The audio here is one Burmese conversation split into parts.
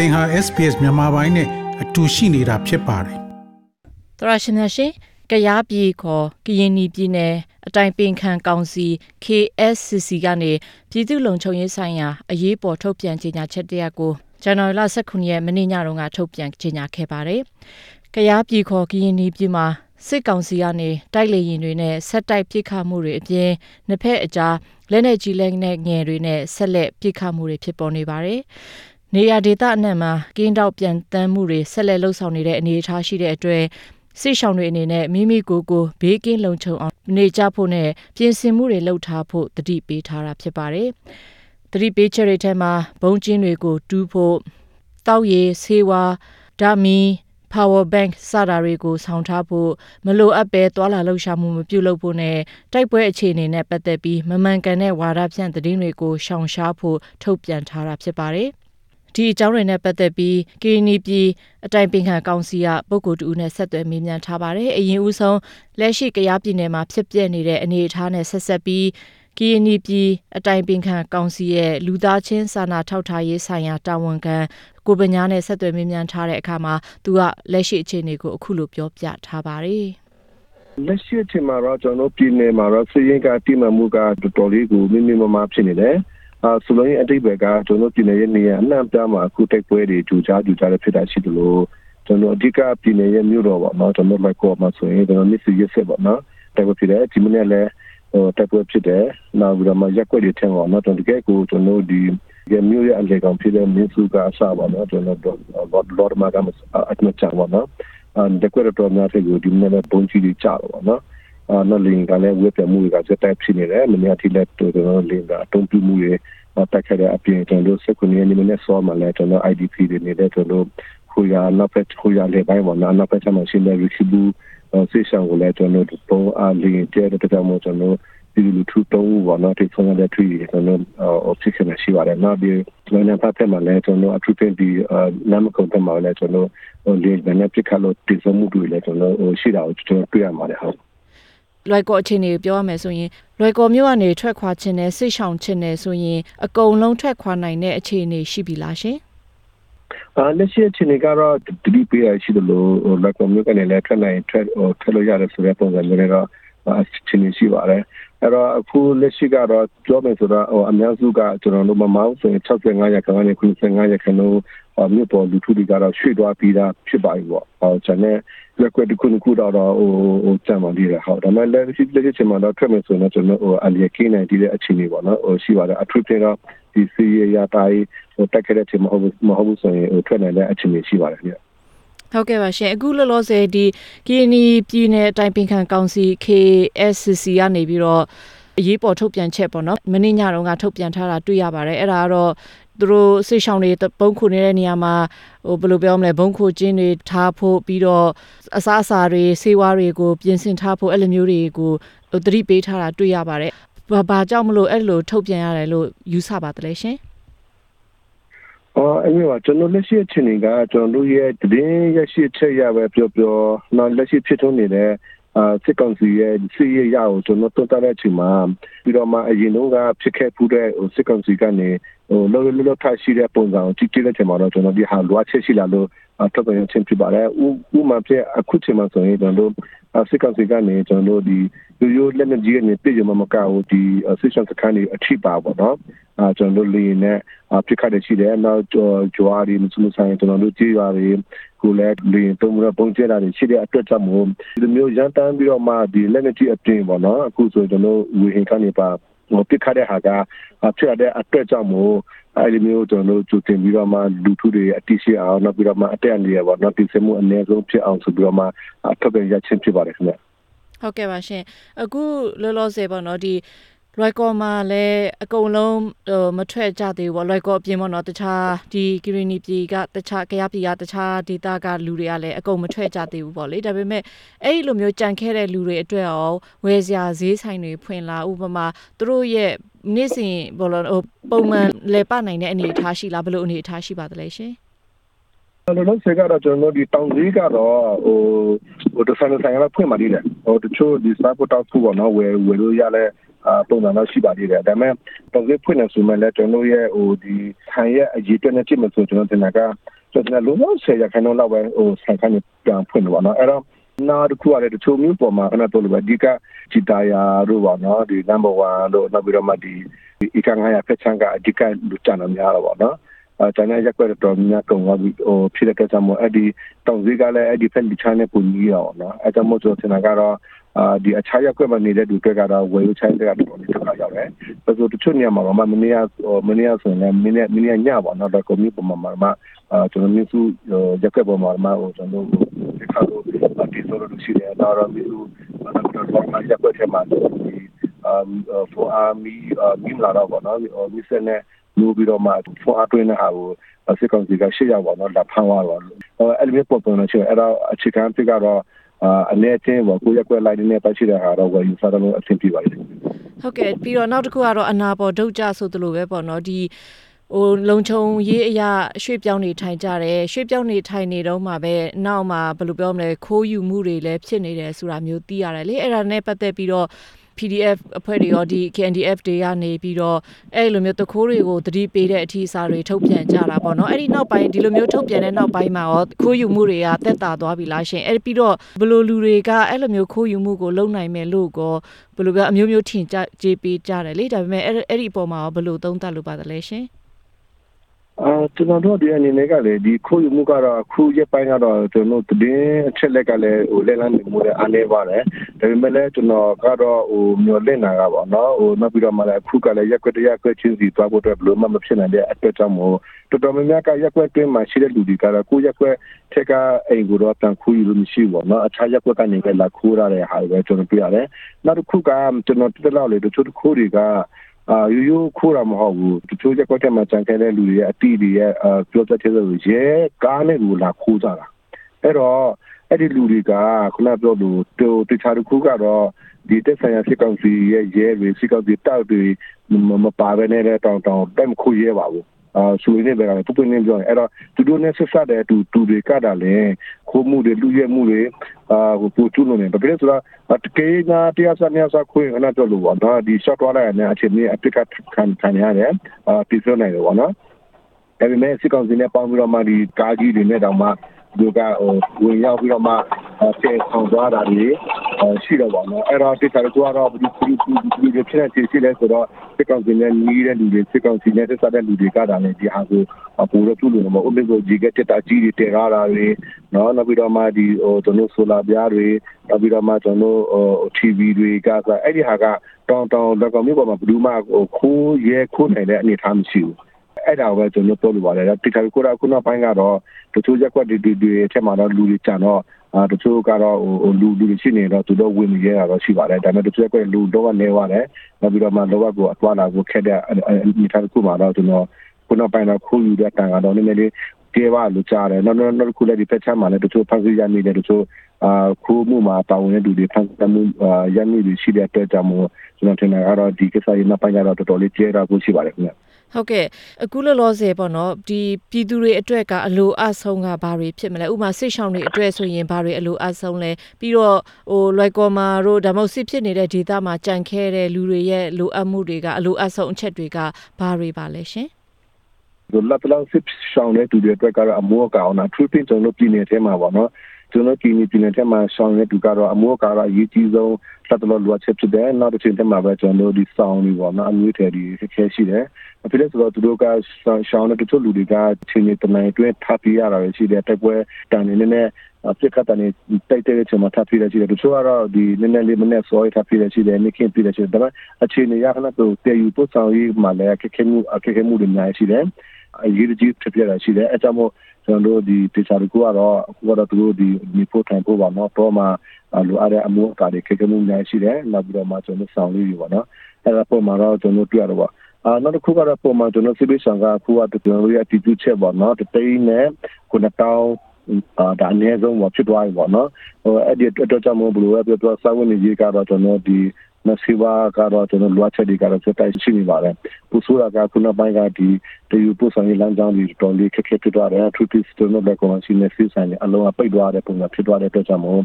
သင်ဟာ SPS မြန်မာပိုင်းနဲ့အတူရှိနေတာဖြစ်ပါတယ်သရရှင်များရှင်ကရားပြည်ခေါ်ကရင်နီပြည်နယ်အတိုင်ပင်ခံကောင်စီ KSCC ကနေပြည်သူ့လုံခြုံရေးဆိုင်ရာအရေးပေါ်ထုတ်ပြန်ကြေညာချက်တရက်ကိုဇန်နဝါရီလ19ရက်မနေ့ညတုန်းကထုတ်ပြန်ကြေညာခဲ့ပါတယ်။ကရားပြည်ခေါ်ကရင်နီပြည်မှာစစ်ကောင်စီကနေတိုက်လေရင်တွေနဲ့ဆက်တိုက်ပစ်ခတ်မှုတွေအပြင်နှစ်ဖက်အကြားလက်နက်ကြီးလက်နက်ငယ်တွေနဲ့ဆက်လက်ပစ်ခတ်မှုတွေဖြစ်ပေါ်နေပါတယ်။ နေရာဒေသအနှံ့မှာကင်းတောက်ပြန်တမ်းမှုတွေဆက်လက်လှုပ်ဆောင်နေတဲ့အနေအထားရှိတဲ့အတွက်စစ်ဆောင်တွေအနေနဲ့မိမိကိုယ်ကိုဘေးကင်းလုံခြုံအောင်နေကြဖို့နဲ့ပြင်ဆင်မှုတွေလုပ်ထားဖို့တတိပေးထားတာဖြစ်ပါတယ်။တတိပေးချက်တွေထဲမှာဘုံကျင်းတွေကိုတူးဖို့တောက်ရည်ဆေးဝါးဓာမီ power bank စတာတွေကိုဆောင်ထားဖို့မလိုအပ်ပဲသွာလာလှုပ်ရှားမှုမပြုလုပ်ဖို့နဲ့တိုက်ပွဲအခြေအနေနဲ့ပတ်သက်ပြီးမမှန်ကန်တဲ့ဝါဒဖြန့်သတင်းတွေကိုရှောင်ရှားဖို့ထုတ်ပြန်ထားတာဖြစ်ပါတယ်။ ဒီအကြောင်းတွေနဲ့ပတ်သက်ပြီး KNP အတိုင်ပင်ခံကောင်စီကပုဂ္ဂိုလ်တူနဲ့ဆက်သွယ်မေးမြန်းထားပါတယ်။အရင်ဦးဆုံးလက်ရှိကရားပြည်နယ်မှာဖြစ်ပျက်နေတဲ့အနေအထားနဲ့ဆက်ဆက်ပြီး KNP အတိုင်ပင်ခံကောင်စီရဲ့လူသားချင်းစာနာထောက်ထားရေးဆိုင်ရာတာဝန်ခံကိုပညာနဲ့ဆက်သွယ်မေးမြန်းထားတဲ့အခါမှာသူကလက်ရှိအခြေအနေကိုအခုလိုပြောပြထားပါတယ်။လက်ရှိအချိန်မှာတော့ကျွန်တော်တို့ပြည်နယ်မှာတော့စည်ရင်ကတိမှန်မှုကတော်တော်လေးကိုမိမိမမဖြစ်နေတယ်။ အာဆိုလို့ရင်အတိတ်ဘက်ကကျွန်တော်တို့ပြည်နယ်ရဲ့နေရာအနှံ့ပြားမှာအခုတိုက်ပွဲတွေကြိုကြားကြိုကြားတွေဖြစ်တာရှိတယ်လို့ကျွန်တော်အဓိကပြည်နယ်ရဲ့မြို့တော်ပေါ့နော်ကျွန်တော်လိုက်ကောမှာဆိုရင်ကျွန်တော်မြစ်စီရစ်ဆက်ပေါ့နော်တိုက်ပွဲဖြစ်တယ်ဒီမနေ့လည်းဟိုတိုက်ပွဲဖြစ်တယ်နောက်ပြီးတော့မှရက်ွက်တွေထင်ပါတော့ကျွန်တော်တကယ်ကိုကျွန်တော်ဒီရမျိုးရဲ့အလေကောင်ဖြစ်တဲ့မင်းစုကအစပါတော့ကျွန်တော်တို့လော်ဒမာကအတ်မချပါတော့အဲတကွက်တော့များတဲ့ကိုဒီနေ့လည်းပုံကြီးကြီးကြတော့ပါနော်အာ နော်လင်ကလည်းဝက်ပြမှုတွေကစက်တိုက်ဖြစ်နေတယ်မနေ့အထိလည်းတော်တော်လင်ကအတုံးပြမှုတွေတက်ခဲ့တဲ့အပြင်ကျွန်တော်စကုနေနေနဲ့ဆောမှာလည်းကျွန်တော် IDP တွေနေတဲ့ကျွန်တော်ခူရနောက်ဖက်ခူရလေပိုင်းပေါ့နော်နောက်ဖက်မှာရှင်းတဲ့ review ဆေးဆောင်ကိုလည်းကျွန်တော်တို့ပုံအားလင်းတဲ့တဲ့ကြောင့်မို့ကျွန်တော်ဒီလူထုတုံးဘောနော်တိဆုံးတဲ့ထွေးကျွန်တော်အဖြစ်ခနဲ့ရှိပါတယ်နောက်ဒီကျွန်တော်ပတ်သက်မှာလည်းကျွန်တော်အထူးသဖြင့်ဒီနာမကုန်းတက်မှာလည်းကျွန်တော်လေဗနဲ့ပြခလို့တည်ဆုံးမှုတွေလည်းကျွန်တော်ရှိတာကိုကျွန်တော်တွေ့ရပါတယ်ဟုတ် လွိုက်ကောအခြေအနေကိုပြောရမယ်ဆိုရင်လွိုက်ကောမြို့ကနေထွက်ခွာခြင်းနဲ့ဆိတ်ဆောင်ခြင်းနဲ့ဆိုရင်အကုန်လုံးထွက်ခွာနိုင်တဲ့အခြေအနေရှိပြီလားရှင်အာလက်ရှိအခြေအနေကတော့တတိပေးရရှိတယ်လို့လက်ကောမျိုးကနေလည်းထွက်နိုင်ထွက်ထွက်လို့ရတယ်ဆိုတဲ့ပုံစံမျိုးတွေတော့အခြေအနေရှိပါတယ် အဲ့တော့အခုလက်ရှိကတော့ပြောမယ်ဆိုတော့ဟိုအများစုကကျွန်တော်တို့မမောင်းဆိုရင်65ရာခိုင်နှုန်းနဲ့95ရာခိုင်နှုန်းမြို့ပေါ်လူထုတွေကတော့ရွှေ့သွားပြီးသားဖြစ်ပါပြီပေါ့ဟောကျွန်တော်ရက်ွက်တစ်ခုတစ်ခုတော့ဟိုဟိုကြံပါသေးတယ်ဟုတ်ဒါပေမဲ့လက်ရှိလက်ရှိချိန်မှာတော့ထွက်မယ်ဆိုရင်ကျွန်တော်ဟိုအလျက်ကင်းနိုင်တဲ့အခြေအနေပေါ့နော်ဟိုရှိပါတယ်အထူးသဖြင့်တော့ဒီစီရရတိုင်းဟိုတက်ခဲ့တဲ့ချိန်မှာမဟုတ်ဘူးဆိုရင်ဟိုထွက်နိုင်တဲ့အခြေအနေရှိပါတယ်ဗျ ဟုတ်ကဲ့ပါရှင်အခုလောလောဆယ်ဒီကီနီပြည်နယ်အတိုင်ပင်ခံကောင်စီ KSCC ကနေပြီးတော့အရေးပေါ်ထုတ်ပြန်ချက်ပေါ့နော်မနေ့ညတုန်းကထုတ်ပြန်ထားတာတွေ့ရပါတယ်အဲ့ဒါကတော့သူတို့စိတ်ဆောင်တွေဘုံခုနေတဲ့နေရာမှာဟိုဘယ်လိုပြောမလဲဘုံခုချင်းတွေထားဖို့ပြီးတော့အစားအစာတွေဆေးဝါးတွေကိုပြင်ဆင်ထားဖို့အဲ့လိုမျိုးတွေကိုသတိပေးထားတာတွေ့ရပါတယ်ဘာဘာကြောင့်မလို့အဲ့လိုထုတ်ပြန်ရတယ်လို့ယူဆပါတယ်လေရှင် အော်အဲ့ဒီကကျွန်တော်လက်ရှိအချိန်ကကျွန်တော်တို့ရဲ့တည်င်းရရှိချက်ရပဲပြောပြောနောက်လက်ရှိဖြစ်ထွန်းနေတဲ့အာစစ်ကောင်စီရဲ့စီရရအောင်ကျွန်တော်တွန်းတဲ့အချိန်မှာပြီးတော့မှအရင်တော့ဖြစ်ခဲ့ဖူးတဲ့ဟိုစစ်ကောင်စီကနေဟိုလောလောလောထားရှိတဲ့ပုံစံကိုကြည့်ကြည့်တဲ့ချိန်မှာတော့ကျွန်တော်ဒီဟာလွှားချက်ရှိလာလို့ တော့ပြန်ချင်းပြပါတယ်ဥဥမာပြအခုချိန်မှာဆိုရင်ကျွန်တော်တို့စစ်ကောင်စီကနေကျွန်တော်တို့ဒီရိုးရိုးလက်နက်ကြီးကနေပြည်ရမမကဘူးဒီစစ်ဆောင်စခန်းတွေအထိပါပေါ့နော်အာကျွန်တော်တို့လေနဲ့ပြစ်ခတ်တဲ့ရှိတယ်နောက်ကြွားရီမစမဆိုင်ကျွန်တော်တို့ကြည်ရွာတွေကိုလည်းလေတုံးမပုံကျဲတာတွေရှိတဲ့အတွက်ကြောင့်မို့ဒီမျိုးရန်တန်းပြီးတော့မှဒီလက်နက်ကြီးအပြင်ပေါ့နော်အခုဆိုကျွန်တော်ဝေဟင်ကနေပါ ဟိုပြစ်ခတ်တဲ့ဟာကဖြစ်ရတဲ့အတွက်ကြောင့်မို့အဲဒီမျိုးကျွန်တော်တို့ကြိုတင်ပြီးတော့မှလူထုတွေအတိရှိအောင်နောက်ပြီးတော့မှအတက်အလျက်ပေါ့နော်ပြည်စမှုအနည်းဆုံးဖြစ်အောင်ဆိုပြီးတော့မှအထောက်ပြန်ရချင်းဖြစ်ပါတယ်ခင်ဗျဟုတ်ကဲ့ပါရှင်အခုလောလောဆယ်ပေါ့နော်ဒီ လွိုက်ကောမှာလည်းအကုန်လုံးမထွက်ကြသေးဘူးပေါ့လွိုက်ကောအပြင်ပေါ့နော်တခြားဒီကီရီနီပြည်ကတခြားကရပြည်ကတခြားဒေသကလူတွေကလည်းအကုန်မထွက်ကြသေးဘူးပေါ့လေဒါပေမဲ့အဲ့ဒီလိုမျိုးကြံခဲ့တဲ့လူတွေအတွက်ရောဝယ်စရာဈေးဆိုင်တွေဖွင့်လာဥပမာသူတို့ရဲ့နေ့စဉ်ဘောလုံးဟိုပုံမှန်လဲပနိုင်တဲ့အနေအထားရှိလားဘယ်လိုအနေအထားရှိပါသလဲရှင်လောလောဆယ်ကတော့ကျွန်တော်တို့ဒီတောင်ကြီးကတော့ဟိုဟိုတဆန်ဆိုင်ကတော့ဖွင့်ပါသေးတယ်ဟိုတချို့ဒီစပတ်တောက်ခုပေါ့နော်ဝယ်ဝယ်လို့ရလဲအာ ပုံစံတော့ရှိပါသေးတယ်ဒါပေမဲ့တောင်ကြီးဖွင့်နေဆိုမှလည်းကျွန်တော်ရဲ့ဟိုဒီဟန်ရဲ့အရေးအတွက်နဲ့ကြည့်မှဆိုကျွန်တော်တင်တာကကျွန်တော်လုံးဝဆယ်ရခဏလောက်ပဲဟိုဆိုင်ခန်းပြန်ဖွင့်တော့နော်အဲ့တော့နောက်တစ်ခုကလည်းတချို့မျိုးပေါ်မှာခဏတော့လို့ပဲဒီကချီတာယာတို့ပါနော်ဒီ number 1တို့နောက်ပြီးတော့မှဒီဒီကငါရဖက်ချန်ကအဓိကလူချန်တော်များတော့ပါနော်အဲတန်းရက်ကွက်တော်များကုန်သွားပြီဟိုဖြစ်တဲ့ကိစ္စမို့အဲ့ဒီတောင်စည်းကလည်းအဲ့ဒီဖက်ဒီချန်နဲ့ပုံကြီးရောနော်အဲ့ဒါမို့ကျွန်တော်ထင်တာကတော့ အာဒီအခြားရက်ကွက်မှာနေတဲ့လူတွေကတော့ဝယ်ယူချိုင်းတဲ့ကတော့ဒီတော့ရောက်တယ်။ဒါဆိုတချို့နေရာမှာတော့မနေ့ကမနေ့ကဆိုရင်မနေ့မနေ့ညပါတော့တော့ကွန်မြူပေါ်မှာမှာအာကျွန်တော်မျိုးစုရက်ကွက်ပေါ်မှာမှာဟိုကျွန်တော်တို့ဒီခါတော့ဒီဆိုလို့ရှိတယ်တော့တော့မျိုးစုတော့မှာရက်ကွက်ထဲမှာဒီအမ်ဖိုအာမီမီလာတော့ပေါ့နော်ဒီစနေလို့ပြီးတော့မှဖိုအားတွင်းတဲ့ဟာကိုစစ်ကောင်စီကရှေ့ရောက်ပါတော့လက်ဖမ်းသွားတော့အဲ့လိုမျိုးပေါ်ပေါ်နေချင်အဲ့တော့အခြေခံပြကတော့ အာအနေချင်းပေါ့ကိုရက်ကွက်လိုက်နေတဲ့ပတ်ရှိတဲ့ဟာတော့ဝယ်ယူစားတော့အဆင်ပြေပါလိမ့်မယ်ဟုတ်ကဲ့ပြီးတော့နောက်တစ်ခုကတော့အနာပေါ်ဒုတ်ကြဆိုသလိုပဲပေါ့နော်ဒီဟိုလုံချုံရေးအရာရွှေ့ပြောင်းနေထိုင်ကြတယ်ရွှေ့ပြောင်းနေထိုင်နေတော့မှပဲနောက်မှဘယ်လိုပြောမလဲခိုးယူမှုတွေလည်းဖြစ်နေတယ်ဆိုတာမျိုးသိရတယ်လေအဲ့ဒါနဲ့ပတ်သက်ပြီးတော့ PDF အဖွဲ့တွေရောဒီ KNDF တွေကနေပြီးတော့အဲ့လိုမျိုးတခိုးတွေကိုတတိပေးတဲ့အထီးအစာတွေထုတ်ပြန်ကြတာပေါ့နော်အဲ့ဒီနောက်ပိုင်းဒီလိုမျိုးထုတ်ပြန်တဲ့နောက်ပိုင်းမှာရောခိုးယူမှုတွေကတက်တာသွားပြီလားရှင်အဲ့ပြီးတော့ဘယ်လိုလူတွေကအဲ့လိုမျိုးခိုးယူမှုကိုလုံနိုင်မယ်လို့ကောဘယ်လိုကအမျိုးမျိုးထင်ကြကြေးပေးကြတယ်လေဒါပေမဲ့အဲ့အဲ့ဒီအပေါ်မှာရောဘယ်လိုသုံးသပ်လို့ပါသလဲရှင် အာကျွန်တော်တို့ဒီအနေနဲ့ကလည်းဒီခိုးယူမှုကတော့အခုရက်ပိုင်းကတော့ကျွန်တော်တို့တင်းအချက်လက်ကလည်းဟိုလက်လန်းနေမှုလည်းအားနေပါတယ်ဒါပေမဲ့လည်းကျွန်တော်ကတော့ဟိုမျိုးလင့်နာကပေါ့နော်ဟိုနောက်ပြီးတော့မှလည်းအခုကလည်းရက်ကွက်တရက်ကွက်ချင်းစီသွားဖို့အတွက်ဘယ်လိုမှမဖြစ်နိုင်တဲ့အတွက်ကြောင့်မို့တော်တော်များများကရက်ကွက်တွင်းမှာရှိတဲ့လူတွေကတော့ကိုရက်ကွက်ထက်ကအိမ်ကိုတော့တန်ခိုးယူလို့မရှိဘူးပေါ့နော်အခြားရက်ကွက်ကနေလည်းလာခိုးရတဲ့ဟာပဲကျွန်တော်ပြရတယ်နောက်တစ်ခုကကျွန်တော်တက်လောက်လေတချို့တခိုးတွေက အာယူယူခိုးတာမဟုတ်ဘူးတချို့ရက်ကွက်ထဲမှာကြံခဲ့တဲ့လူတွေရဲ့အတီတွေရဲ့အာပြောတတ်တဲ့လူရဲကားနဲ့ကိုလာခိုးကြတာအဲ့တော့အဲ့ဒီလူတွေကခုနပြောလို့တူတခြားတစ်ခုကတော့ဒီတက်ဆိုင်ရာစစ်ကောင်စီရဲ့ရဲတွေစစ်ကောင်စီတောက်တွေမပါဘဲနဲ့တောင်တောင်တက်မခိုးရဲပါဘူး အာဆိုရင်လည်းပဲပုပ္ပင်းနေပြောရင်အဲ့တော့သူတို့နဲ့ဆက်ဆက်တဲ့တူတူတွေကတာလေခိုးမှုတွေလူရဲမှုတွေအာဟိုပူတူလို့နေဘာဖြစ်လဲဆိုတော့တကယ်ကတရားစနေစခွင့်အနာတော့လို့ပေါ့နော်ဒီ shot သွားလိုက်တဲ့အချိန်นี้အပစ်ကခံခံရတယ်အာပြည့်စုံနိုင်တယ်ပေါ့နော်ဒါပေမဲ့စစ်ကောင်စီနဲ့ပေါင်းပြီးတော့မှဒီကားကြီးတွေနဲ့တောင်မှဒီကဟိုဝင်ရောက်ပြီးတော့မှဆဲဆောင်သွားတာတွေ ရှိတော့ပါတော့အဲ့တော့ဒီကရကတော့ဒီဒီဒီဒီဖြစ်နေရှိလဲဆိုတော့စစ်ကောင်စီနဲ့ညီးတဲ့လူတွေစစ်ကောင်စီနဲ့ဆက်တဲ့လူတွေကတာလည်းဒီဟာကိုပိုလို့ပြုလို့မဟုတ်ဘူးဒီကတက်တာကြီးတွေတဲရတာတွေနော်နောက်ပြီးတော့မှဒီဟိုကျွန်တော်ဆိုလာပြားတွေနောက်ပြီးတော့မှကျွန်တော်ဟို TV တွေကဆိုအဲ့ဒီဟာကတောင်တောင်တော့မျိုးပေါ်မှာဘယ်သူမှဟိုခိုးရဲခိုးနိုင်တဲ့အနေအထားမရှိဘူးအဲ့ဒါပဲကျွန်တော်ပြောလို့ပါတယ်တိကျကိုရခုနောက်ပိုင်းကတော့တချို့ရက်ကွက်တွေတွေအထက်မှာတော့လူတွေကြံတော့ အာတချို့ကတော့ဟိုလူလူတွေရှိနေတော့သူတို့ဝင်နေရတာတော့ရှိပါတယ်ဒါပေမဲ့တချို့ကွက်လူတော့ကနေပါတယ်နောက်ပြီးတော့မှလောဘကိုအသွားလာကိုခက်တဲ့အနေထားတစ်ခုမှာတော့ကျွန်တော်ခုနောက်ပိုင်းတော့ခိုးယူတဲ့တန်ကတော့နည်းနည်းလေးကျေပါလို့ကြားတယ်နောက်နောက်နောက်ခုလည်းဒီဖက်ချမ်းမှာလည်းတချို့ဖန်ဆီးရမိတယ်တချို့အာခိုးမှုမှာပါဝင်တဲ့လူတွေဖန်ဆီးမှုအာရမိတွေရှိတဲ့အတွက်ကြောင့်မို့ကျွန်တော်ထင်တာကတော့ဒီကိစ္စရေးနောက်ပိုင်းကတော့တော်တော်လေးကျေတာကိုရှိပါတယ်ခင်ဗျ ဟုတ်ကဲ့အခုလောလောဆယ်ပေါ့နော်ဒီပြည်သူတွေအတွက်ကအလိုအဆုံးကဘာတွေဖြစ်မလဲဥပမာစစ်ဆောင်တွေအတွက်ဆိုရင်ဘာတွေအလိုအဆုံးလဲပြီးတော့ဟိုလွိုက်ကော်မာတို့ဒါမှမဟုတ်စစ်ဖြစ်နေတဲ့ဒေသမှာကြံခဲတဲ့လူတွေရဲ့လိုအပ်မှုတွေကအလိုအဆုံးအချက်တွေကဘာတွေပါလဲရှင်ဒီလက်လောက်စစ်ဆောင်တဲ့သူတွေအတွက်ကတော့အမောကောင်နာ tripping ကျွန်တော်ပြည်နယ်ထဲမှာပေါ့နော် ကျွန်တော်ပြည်နယ်ပြည်နယ်ထဲမှာဆောင်တဲ့သူကတော့အမောကတော့အရေးကြီးဆုံးလက်တော်လိုအပ်ချက်ဖြစ်တယ်နောက်တစ်ချိန်ထဲမှာပဲကျွန်တော်ဒီဆောင်တွေပေါ့နော်အမျိုးတွေဒီခဲရှိတယ်အဖြစ်လဲဆိုတော့သူတို့ကရှောင်းတဲ့တချို့လူတွေကချင်းနေတနိုင်တွဲထပ်ပြရတာရှိတယ်တိုက်ပွဲတန်နေနေအပြစ်ကတန်နေတိုက်တဲ့ချိန်မှာထပ်ပြရရှိတယ်တချို့ကတော့ဒီနည်းနည်းလေးမနဲ့စောရထပ်ပြရရှိတယ်နေခင်ပြရရှိတယ်ဒါပေမဲ့အခြေအနေရခဏတော့တည်ယူပို့ဆောင်ရေးမှာလည်းအခက်ခဲမှုအခက်ခဲမှုတွေများရှိတယ် အရေးကြီးဖြစ်ပြရရှိတယ်အဲကြောင့်မို့ကျွန်တော်တို့ဒီတေချာကူကတော့အခုကတော့သူတို့ဒီဒီဖို့ထိုင်ဖို့ပါတော့တော့မှလိုအပ်တဲ့အမှုအကာတွေခက်ခဲမှုများရှိတယ်နောက်ပြီးတော့မှကျွန်တော်ဆောင်လေးတွေပေါ့နော်အဲဒါပုံမှာတော့ကျွန်တော်တွေ့ရတော့အာနောက်တစ်ခုကတော့ပုံမှန်ကျွန်တော်စစ်ပေးဆောင်ကအခုကကျွန်တော်ရဲ့အတီးကျချက်ပေါ့နော်တသိန်းနဲ့ခုနှစ်တောင်းအာဒါအနည်းဆုံးပေါ့ဖြစ်သွားပြီပေါ့နော်ဟိုအဲ့ဒီအတွက်ကြောင့်မို့ဘလို့ပဲပြောပြောစာဝင်ကြီးကတော့ကျွန်တော်ဒီ မစီဘာကတော့ကျွန်တော်လွှတ်ချက်တွေကတော့စတိုက်ရှိနေပါတယ်ပူဆိုးကခုနပိုင်းကဒီတယူပူဆောင်ရေးလမ်းကြောင်းတွေတော်လေးခက်ခဲဖြစ်သွားတယ်ထူတီစတိုနိုဘက်ကောင်စီနဲ့စီဆိုင်အလုံးအပိတ်သွားတဲ့ပုံစံဖြစ်သွားတဲ့အတွက်ကြောင့်မို့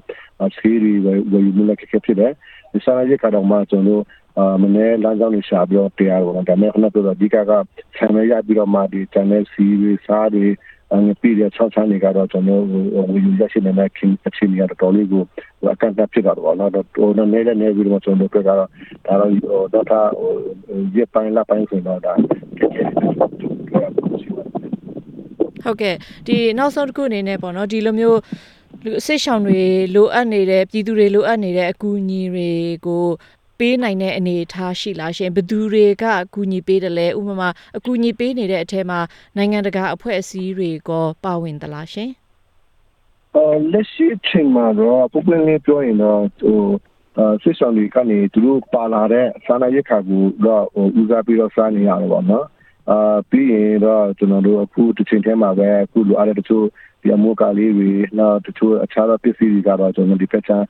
ဆေးတွေဝယ်ယူမှုလည်းခက်ခဲဖြစ်တယ်ဒီစားရရကတော့မှကျွန်တော်အာမနေ့လမ်းကြောင်းတွေရှာပြီးတော့တရားတော့ဒါပေမဲ့ခုနကပြောဒီကကဆံရရပြီးတော့မှဒီ channel C တွေစားတွေ ငပြည်တဲ့6ချမ်းတွေကတော့ကျွန်တော်ဝီယူရရှိနေတဲ့ခင်အခြေအနေကတော့တော်လေးကိုအကန့်အသတ်ဖြစ်တာတော့နော်တော့နေနေနေပြီးတော့ကျွန်တော်တို့ကတော့ဒါတော့တော့တာရပိုင်းလာပိုင်းဆိုတော့ဒါဖြစ်ခဲ့တယ်ဟုတ်ကဲ့ဒီနောက်ဆုံးတစ်ခုအနေနဲ့ပေါ့နော်ဒီလိုမျိုးလူအစ်ဆောင်တွေလိုအပ်နေတဲ့ပြည်သူတွေလိုအပ်နေတဲ့အကူအညီတွေကို ပေးနိုင်တဲ့အနေအထားရှိလားရှင်ဘယ်သူတွေကအကူအညီပေးတယ်လဲဥပမာအကူအညီပေးနေတဲ့အထက်မှာနိုင်ငံတကာအဖွဲ့အစည်းတွေကပါဝင်သလားရှင်အော်လက်ရှိချိန်မှာတော့ပုံပွင့်လေးပြောရင်တော့ဟိုအာစစ်ဆောင်တွေကနေသူတို့ပါလာတဲ့စာနာရက်ခါကိုတော့ဟိုဦးစားပြီးတော့စားနေရတယ်ပေါ့နော်အာပြီးရင်တော့ကျွန်တော်တို့အခုတစ်ချိန်တည်းမှာပဲအခုလိုအားတဲ့တချို့ ဒီအမိုးကလေးတွေနောက်တချို့အခြားသောပစ္စည်းတွေကတော့ကျွန်တော်ဒီဖက်ချမ်း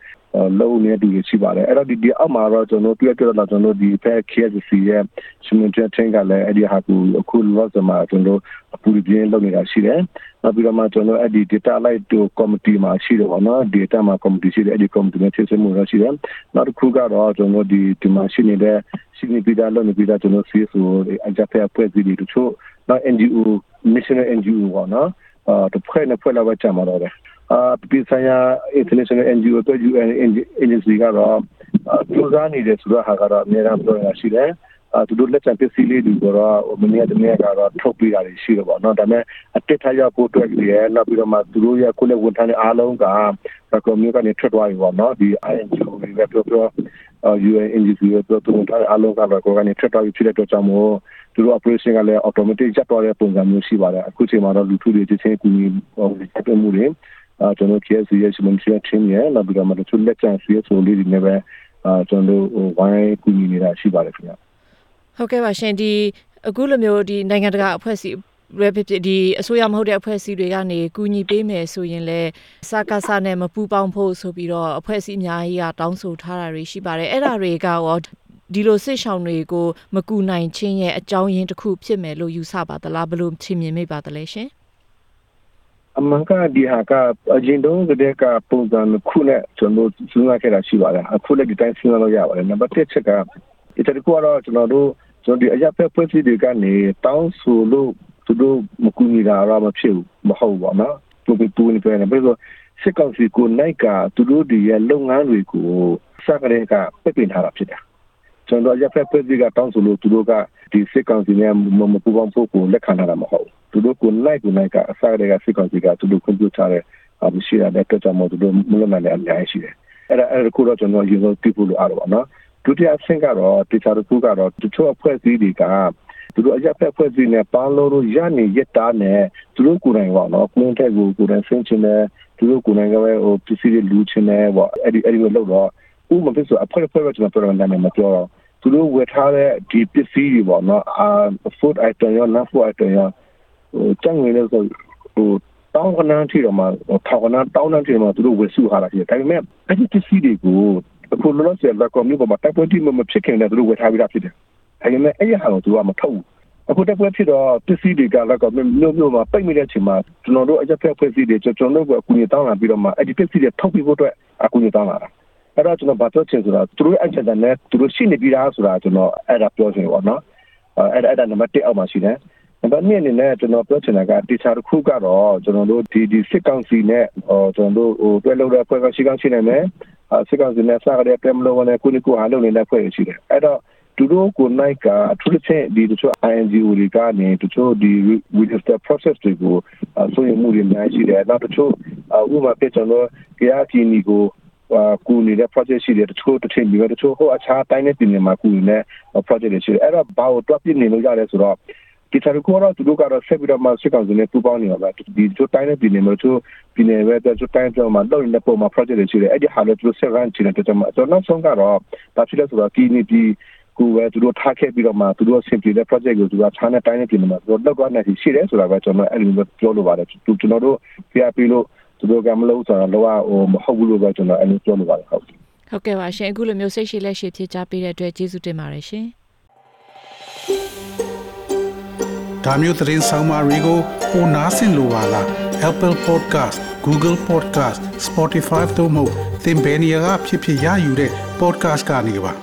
လုံးနေတူရှိပါတယ်အဲ့တော့ဒီဒီအောက်မှာတော့ကျွန်တော်တွေ့ကြတော့ကျွန်တော်ဒီဖက် KSC ရဲ့ရှင်မင်းချင်းကလည်းအဲ့ဒီဟာကိုအခုလောစမှာကျွန်တော်အပူပြင်းလုပ်နေတာရှိတယ်နောက်ပြီးတော့မှကျွန်တော်အဲ့ဒီ data light တို့ committee မှာရှိတယ်ပေါ့နော် data မှာ committee ရှိတယ်အဲ့ဒီ committee နဲ့ဖြစ်စမှုရရှိတယ်နောက်တစ်ခုကတော့ကျွန်တော်ဒီဒီမှာရှိနေတဲ့ရှိနေပြီးသားလုပ်နေပြီးသားကျွန်တော် CSO အကြပ်ဖက်အဖွဲ့အစည်းတွေတချို့နောက် NGO national NGO ပေါ့နော်အာ တစ်ဖွဲ့နဲ့ဖွဲ့လာပဲကြမှာတော့တယ်အာပြည်ဆိုင်ရာ international NGO တို့ UN agency ကတော့စူးစမ်းနေတယ်ဆိုတော့ဟာကတော့အများအားပြောရရှိတယ်အဲသူတို့လက်ချံပစ္စည်းလေးတွေကတော့မနေ့တနေ့ကတော့ထုတ်ပြတာရှိတယ်ပေါ့နော်ဒါပေမဲ့အတက်ထရောက်ဖို့အတွက်ကြီးရနောက်ပြီးတော့မှသူတို့ရဲ့ကိုယ်လက်ဝန်ထမ်းတွေအားလုံးကကွန်မြူကနေထွက်သွားပြီပေါ့နော်ဒီ INGO တွေပဲပြောပြော UN NGO တွေပြောသူတို့အားလုံးကတော့ကိုယ်ကနေထွက်သွားပြီဖြစ်တဲ့အတွက်ကြောင့်မို့ သူတို့ operation ကလည်း automatic ရပ်သွားတဲ့ပုံစံမျိုးရှိပါတယ်အခုချိန်မှာတော့လူထုတွေတစ်ချင်းကူညီဟိုဆက်ပြမှုတွေအာကျွန်တော် KS ရဲ့ humanitarian team ရဲ့နောက်ပြီးတော့မှတချို့လက်ကျန် CSO လေးတွေနဲ့ပဲအာကျွန်တော်ဟိုဝိုင်းကူညီနေတာရှိပါတယ်ခင်ဗျာဟုတ်ကဲ့ပါရှင်ဒီအခုလိုမျိုးဒီနိုင်ငံတကာအဖွဲ့အစည်းရဖြစ်ဖြစ်ဒီအစိုးရမဟုတ်တဲ့အဖွဲ့အစည်းတွေကနေကူညီပေးမယ်ဆိုရင်လည်းစကားစနဲ့မပူပေါင်းဖို့ဆိုပြီးတော့အဖွဲ့အစည်းအများကြီးကတောင်းဆိုထားတာတွေရှိပါတယ်အဲ့ဒါတွေကရော ဒီလိုစစ်ဆောင်တွေကိုမကူနိုင်ခြင်းရဲ့အကြောင်းရင်းတစ်ခုဖြစ်မယ်လို့ယူဆပါသလားဘယ်လိုထင်မြင်မိပါသလဲရှင်အမှန်ကဒီဟာကအရင်တုန်းကတည်းကပုံစံခုနဲ့ကျွန်တော်စဉ်းစားခဲ့တာရှိပါတယ်အခုလည်းဒီတိုင်းစဉ်းစားလို့ရပါတယ်နံပါတ်1ချက်ကဒီတကူကတော့ကျွန်တော်တို့ကျွန်တော်ဒီအရာဖက်ဖွဲ့စည်းတွေကနေတောင်းဆိုလို့သူတို့မကူညီတာတော့မဖြစ်ဘူးမဟုတ်ပါနော်သူတို့ပူနေပြန်တယ်ဘယ်လိုစစ်ကောင်စီကိုနိုင်ကသူတို့ဒီရဲ့လုပ်ငန်းတွေကိုစကရဲကပြပင်ထားတာဖြစ်တယ် ကျွန်တော်ရဖက်ဖွဲ့စည်းကတောင်းဆိုလို့သူတို့ကဒီစစ်ကောင်စီနဲ့မပူပေါင်းဖို့ကိုလက်ခံထားတာမဟုတ်ဘူးသူတို့ကိုလိုက်ကိုနိုင်ကအစကတည်းကစစ်ကောင်စီကသူတို့ခွင့်ပြုထားတဲ့အမရှိရတဲ့အတွက်ကြောင့်မို့သူတို့မလွတ်နိုင်တဲ့အများကြီးရှိတယ်အဲ့ဒါအဲ့ဒါကိုတော့ကျွန်တော်ရေလို့ပြဖို့လိုအားတော့ပါနော်ဒုတိယအဆင့်ကတော့တေချာတစ်ခုကတော့တချို့အဖွဲ့အစည်းတွေကသူတို့အရက်ဖက်ဖွဲ့စည်းနဲ့ပေါင်းလို့ရနေရက်တာနဲ့သူတို့ကိုယ်တိုင်ပေါ့နော်ကွန်တက်ကိုကိုယ်တိုင်ဆင်းချင်တယ်သူတို့ကိုယ်တိုင်ကပဲဟိုပစ္စည်းတွေလူချင်တယ်ပေါ့အဲ့ဒီအဲ့ဒီလိုလုပ်တော့ဥမဖြစ်ဆိုအဖွဲ့ဖွဲ့ပဲကျွန်တော်ပြောတာနာမည်မပြောတော့ သူတို့ဝယ်ထားတဲ့ဒီပစ္စည်းတွေပေါ့နော်အာ food item ရော non food item ရောဟိုကျန်ငွေလို့ဆိုဟိုတောင်းကနန်းထီတော့မှထောက်ကနန်းတောင်းနန်းထီတော့မှသူတို့ဝယ်စုထားတာရှိတယ်ဒါပေမဲ့အဲ့ဒီပစ္စည်းတွေကိုအခုလောလောဆယ်လက်ကောမျိုးပေါ်မှာတိုက်ပွဲတိမမဖြစ်ခင်တည်းသူတို့ဝယ်ထားပြီးသားဖြစ်တယ်ဒါပေမဲ့အဲ့ဒီဟာကိုသူကမထုတ်ဘူးအခုတိုက်ပွဲဖြစ်တော့ပစ္စည်းတွေကလည်းကောမျိုးမျိုးမှာပိတ်မိတဲ့အချိန်မှာကျွန်တော်တို့အကြက်ဖက်ဖွဲ့စည်းတွေကျွန်တော်တို့ကအကူအညီတောင်းလာပြီးတော့မှအဲ့ဒီပစ္စည်းတွေထုတ်ပြီးဖို့အတွက်အကူအညီတောင်းလာတာ အဲ့တော့ကျွန်တော်ဘာပြောချင်ဆိုတာသူတို့အချက်တည်းနဲ့သူတို့ရှိနေပြီးသားဆိုတာကျွန်တော်အဲ့ဒါပြောချင်ပါတော့အဲ့ဒါအဲ့ဒါနံပါတ်1အောက်မှာရှိတယ်နံပါတ်2အနေနဲ့ကျွန်တော်ပြောချင်တာကတေချာတစ်ခုကတော့ကျွန်တော်တို့ဒီဒီစစ်ကောင်စီနဲ့ဟိုကျွန်တော်တို့ဟိုတွဲလို့တဲ့ဖွဲ့ကရှိကောင်းရှိနိုင်မယ်စစ်ကောင်စီနဲ့စကားတဲ့ပြမလို့နဲ့ကိုနိကိုဟာလုပ်နေတဲ့ဖွဲ့ရှိတယ်အဲ့တော့သူတို့ကိုနိုင်ကအထူးသဖြင့်ဒီတချို့ INGO တွေကနေတချို့ဒီ register process တွေကိုဆိုရင်မှုတွေအများကြီးရှိတယ်နောက်တချို့ဥပမာပြကျွန်တော်ကြားကီနီကို ကူနေတဲ့ project ရှိတယ်တချို့တစ်ထည့်ပြီးတော့တချို့ဟိုအခြားတိုင်းနဲ့ပြည်နယ်မှာကူနေတဲ့ project တွေရှိတယ်အဲ့တော့ဘာကိုတွက်ပြနေလို့ရတယ်ဆိုတော့ဒီချာကိုတော့သူတို့ကတော့ဆက်ပြီးတော့မှစစ်ကောင်စီနဲ့ပူးပေါင်းနေပါပဲဒီချို့တိုင်းနဲ့ပြည်နယ်မှာချို့ပြည်နယ်ပဲချို့တိုင်းပြောမှာတော့နေတဲ့ပုံမှာ project တွေရှိတယ်အဲ့ဒီဟာလည်းသူတို့ဆက်ရန်ချင်တယ်ကျွန်တော်နောက်ဆုံးကတော့ဘာဖြစ်လဲဆိုတော့ဒီနေ့ဒီကိုပဲသူတို့ထားခဲ့ပြီးတော့မှသူတို့ဆင်ပြေတဲ့ project ကိုသူကခြားနဲ့တိုင်းနဲ့ပြည်နယ်မှာသူတို့လောက်သွားနေရှိတယ်ဆိုတာပဲကျွန်တော်အဲ့လိုပြောလို့ပါတယ်ကျွန်တော်တို့ PRP လို့ သူတို့ကမလို့ဆိုတော့လောကဟိုမဟုတ်ဘူးလို့ပဲကျွန်တော်အဲ့လိုပြောလို့ပါတယ်ဟုတ်ဟုတ်ကဲ့ပါရှင်အခုလိုမျိုးစိတ်ရှိလက်ရှိဖြည့်ချပေးတဲ့အတွက်ကျေးဇူးတင်ပါတယ်ရှင်ဒါမျိုးသတင်းဆောင်မတွေကိုပိုနားဆင်လိုပါလား Apple Podcast Google Podcast Spotify တို့မှာသင်ပင်ရာဖြစ်ဖြစ်ရယူတဲ့ podcast ကနေပါ